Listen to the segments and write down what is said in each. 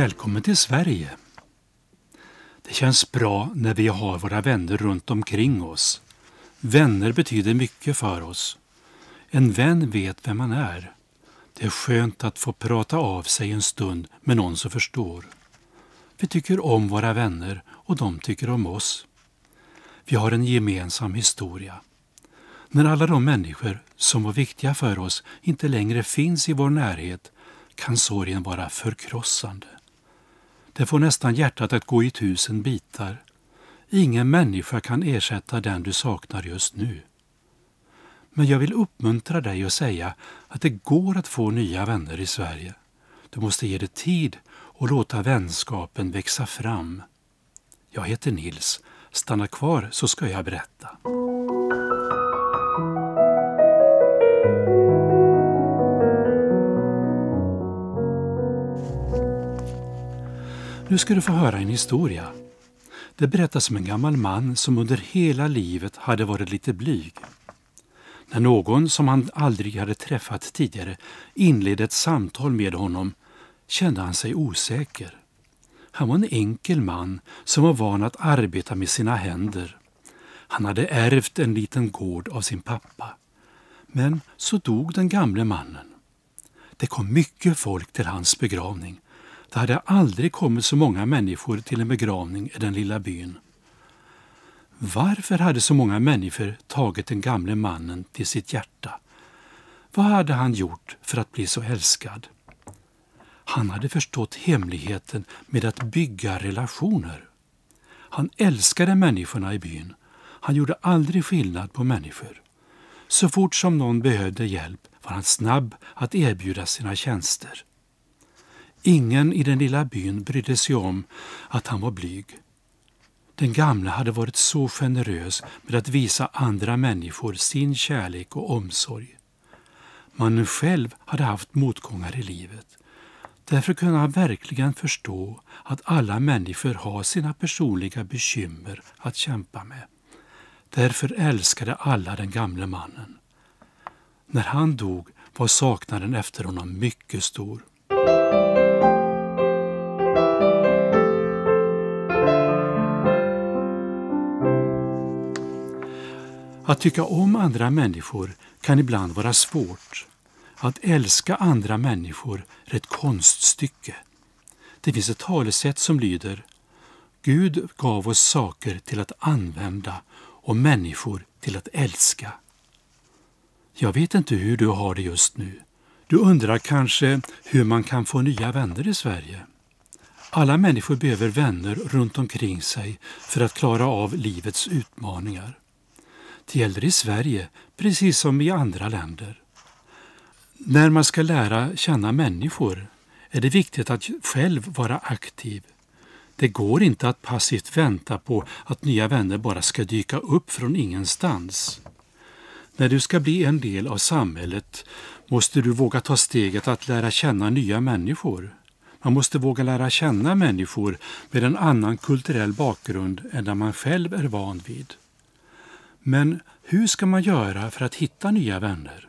Välkommen till Sverige! Det känns bra när vi har våra vänner runt omkring oss. Vänner betyder mycket för oss. En vän vet vem man är. Det är skönt att få prata av sig en stund med någon som förstår. Vi tycker om våra vänner och de tycker om oss. Vi har en gemensam historia. När alla de människor som var viktiga för oss inte längre finns i vår närhet kan sorgen vara förkrossande. Det får nästan hjärtat att gå i tusen bitar. Ingen människa kan ersätta den du saknar just nu. Men jag vill uppmuntra dig och säga att det går att få nya vänner i Sverige. Du måste ge det tid och låta vänskapen växa fram. Jag heter Nils. Stanna kvar så ska jag berätta. Nu ska du få höra en historia. Det berättas om en gammal man som under hela livet hade varit lite blyg. När någon som han aldrig hade träffat tidigare inledde ett samtal med honom kände han sig osäker. Han var en enkel man som var van att arbeta med sina händer. Han hade ärvt en liten gård av sin pappa. Men så dog den gamle mannen. Det kom mycket folk till hans begravning. Det hade aldrig kommit så många människor till en begravning i den lilla byn. Varför hade så många människor tagit den gamle mannen till sitt hjärta? Vad hade han gjort för att bli så älskad? Han hade förstått hemligheten med att bygga relationer. Han älskade människorna i byn. Han gjorde aldrig skillnad på människor. Så fort som någon behövde hjälp var han snabb att erbjuda sina tjänster. Ingen i den lilla byn brydde sig om att han var blyg. Den gamle hade varit så generös med att visa andra människor sin kärlek och omsorg. Mannen själv hade haft motgångar i livet. Därför kunde han verkligen förstå att alla människor har sina personliga bekymmer att kämpa med. Därför älskade alla den gamle mannen. När han dog var saknaden efter honom mycket stor. Att tycka om andra människor kan ibland vara svårt. Att älska andra människor är ett konststycke. Det finns ett talesätt som lyder Gud gav oss saker till att använda och människor till att älska. Jag vet inte hur du har det just nu. Du undrar kanske hur man kan få nya vänner i Sverige. Alla människor behöver vänner runt omkring sig för att klara av livets utmaningar. Det gäller i Sverige precis som i andra länder. När man ska lära känna människor är det viktigt att själv vara aktiv. Det går inte att passivt vänta på att nya vänner bara ska dyka upp från ingenstans. När du ska bli en del av samhället måste du våga ta steget att lära känna nya människor. Man måste våga lära känna människor med en annan kulturell bakgrund än den man själv är van vid. Men hur ska man göra för att hitta nya vänner?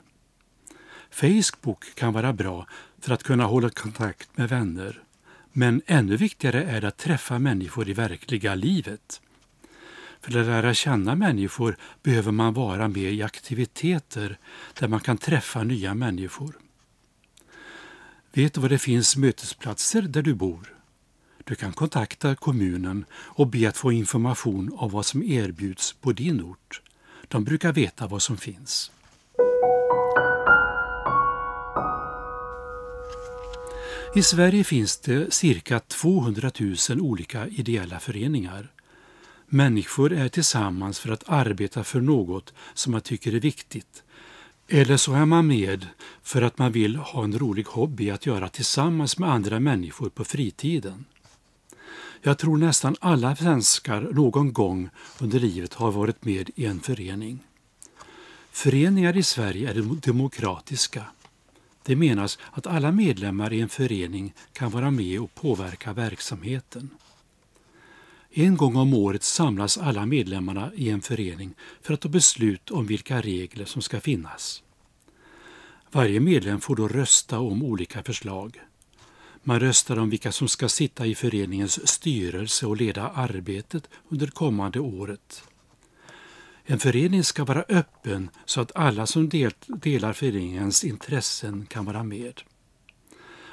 Facebook kan vara bra för att kunna hålla kontakt med vänner. Men ännu viktigare är det att träffa människor i verkliga livet. För att lära känna människor behöver man vara med i aktiviteter där man kan träffa nya människor. Vet du var det finns mötesplatser där du bor? Du kan kontakta kommunen och be att få information om vad som erbjuds på din ort. De brukar veta vad som finns. I Sverige finns det cirka 200 000 olika ideella föreningar. Människor är tillsammans för att arbeta för något som man tycker är viktigt. Eller så är man med för att man vill ha en rolig hobby att göra tillsammans med andra människor på fritiden. Jag tror nästan alla svenskar någon gång under livet har varit med i en förening. Föreningar i Sverige är demokratiska. Det menas att alla medlemmar i en förening kan vara med och påverka verksamheten. En gång om året samlas alla medlemmarna i en förening för att ta beslut om vilka regler som ska finnas. Varje medlem får då rösta om olika förslag. Man röstar om vilka som ska sitta i föreningens styrelse och leda arbetet under kommande året. En förening ska vara öppen så att alla som delar föreningens intressen kan vara med.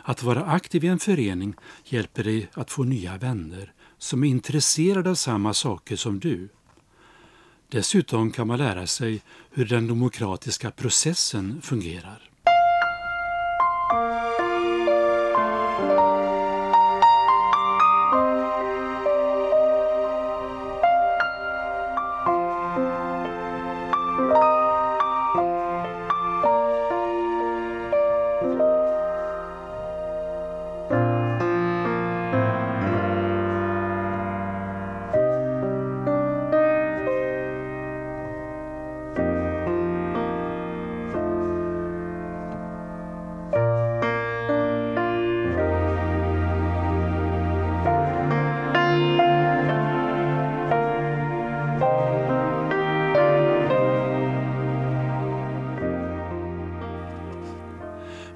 Att vara aktiv i en förening hjälper dig att få nya vänner som är intresserade av samma saker som du. Dessutom kan man lära sig hur den demokratiska processen fungerar.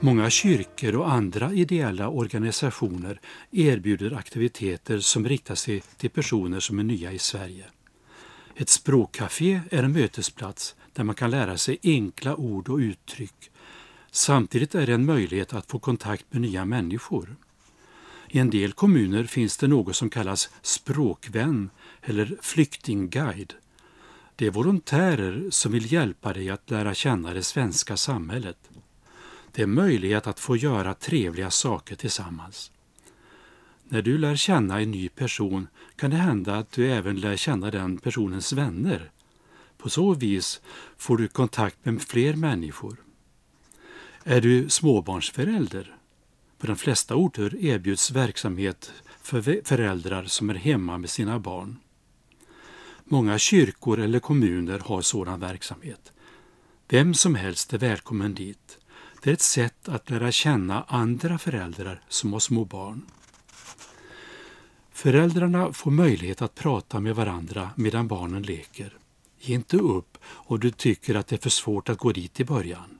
Många kyrkor och andra ideella organisationer erbjuder aktiviteter som riktar sig till personer som är nya i Sverige. Ett språkcafé är en mötesplats där man kan lära sig enkla ord och uttryck. Samtidigt är det en möjlighet att få kontakt med nya människor. I en del kommuner finns det något som kallas språkvän eller flyktingguide. Det är volontärer som vill hjälpa dig att lära känna det svenska samhället. Det är möjlighet att få göra trevliga saker tillsammans. När du lär känna en ny person kan det hända att du även lär känna den personens vänner. På så vis får du kontakt med fler människor. Är du småbarnsförälder? På de flesta orter erbjuds verksamhet för föräldrar som är hemma med sina barn. Många kyrkor eller kommuner har sådan verksamhet. Vem som helst är välkommen dit. Det är ett sätt att lära känna andra föräldrar som har små barn. Föräldrarna får möjlighet att prata med varandra medan barnen leker. Ge inte upp om du tycker att det är för svårt att gå dit i början.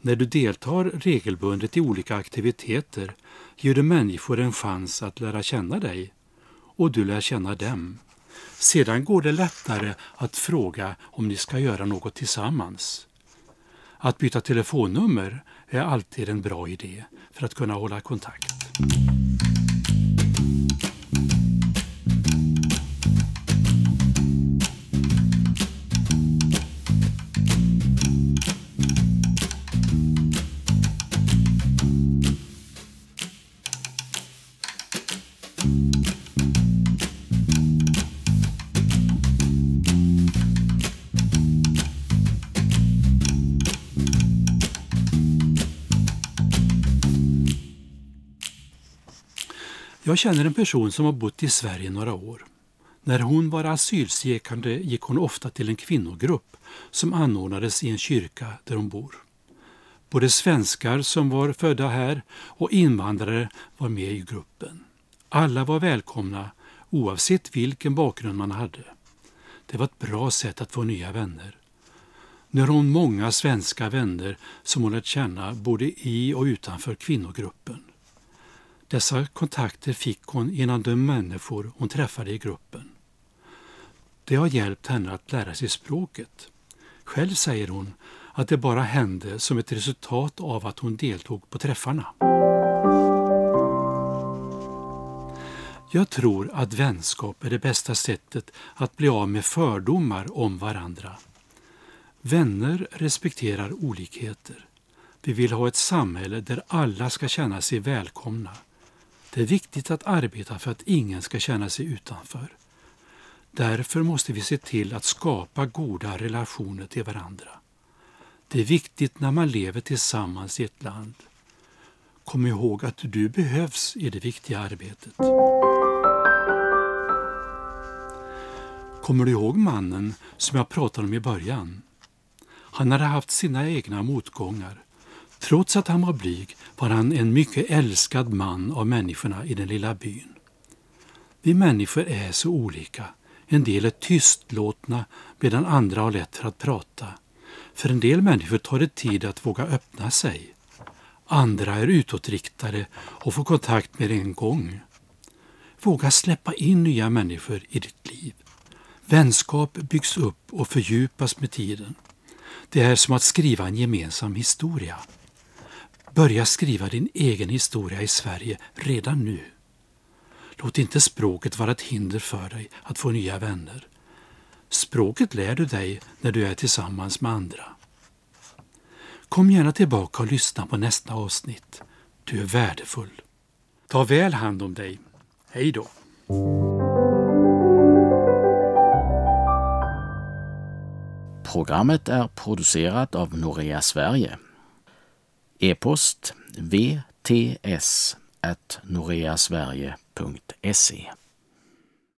När du deltar regelbundet i olika aktiviteter ger du människor en chans att lära känna dig och du lär känna dem. Sedan går det lättare att fråga om ni ska göra något tillsammans. Att byta telefonnummer är alltid en bra idé för att kunna hålla kontakt. Jag känner en person som har bott i Sverige några år. När hon var asylsökande gick hon ofta till en kvinnogrupp som anordnades i en kyrka där hon bor. Både svenskar som var födda här och invandrare var med i gruppen. Alla var välkomna oavsett vilken bakgrund man hade. Det var ett bra sätt att få nya vänner. Nu har hon många svenska vänner som hon lärt känna både i och utanför kvinnogruppen. Dessa kontakter fick hon genom de människor hon träffade i gruppen. Det har hjälpt henne att lära sig språket. Själv säger hon att det bara hände som ett resultat av att hon deltog på träffarna. Jag tror att vänskap är det bästa sättet att bli av med fördomar om varandra. Vänner respekterar olikheter. Vi vill ha ett samhälle där alla ska känna sig välkomna. Det är viktigt att arbeta för att ingen ska känna sig utanför. Därför måste vi se till att skapa goda relationer till varandra. Det är viktigt när man lever tillsammans i ett land. Kom ihåg att du behövs i det viktiga arbetet. Kommer du ihåg mannen som jag pratade om i början? Han hade haft sina egna motgångar Trots att han var blyg var han en mycket älskad man av människorna i den lilla byn. Vi människor är så olika. En del är tystlåtna medan andra har lätt för att prata. För en del människor tar det tid att våga öppna sig. Andra är utåtriktade och får kontakt med en gång. Våga släppa in nya människor i ditt liv. Vänskap byggs upp och fördjupas med tiden. Det är som att skriva en gemensam historia. Börja skriva din egen historia i Sverige redan nu. Låt inte språket vara ett hinder för dig att få nya vänner. Språket lär du dig när du är tillsammans med andra. Kom gärna tillbaka och lyssna på nästa avsnitt. Du är värdefull. Ta väl hand om dig. Hej då! Programmet är producerat av Norea Sverige. E-post vts noreasverige.se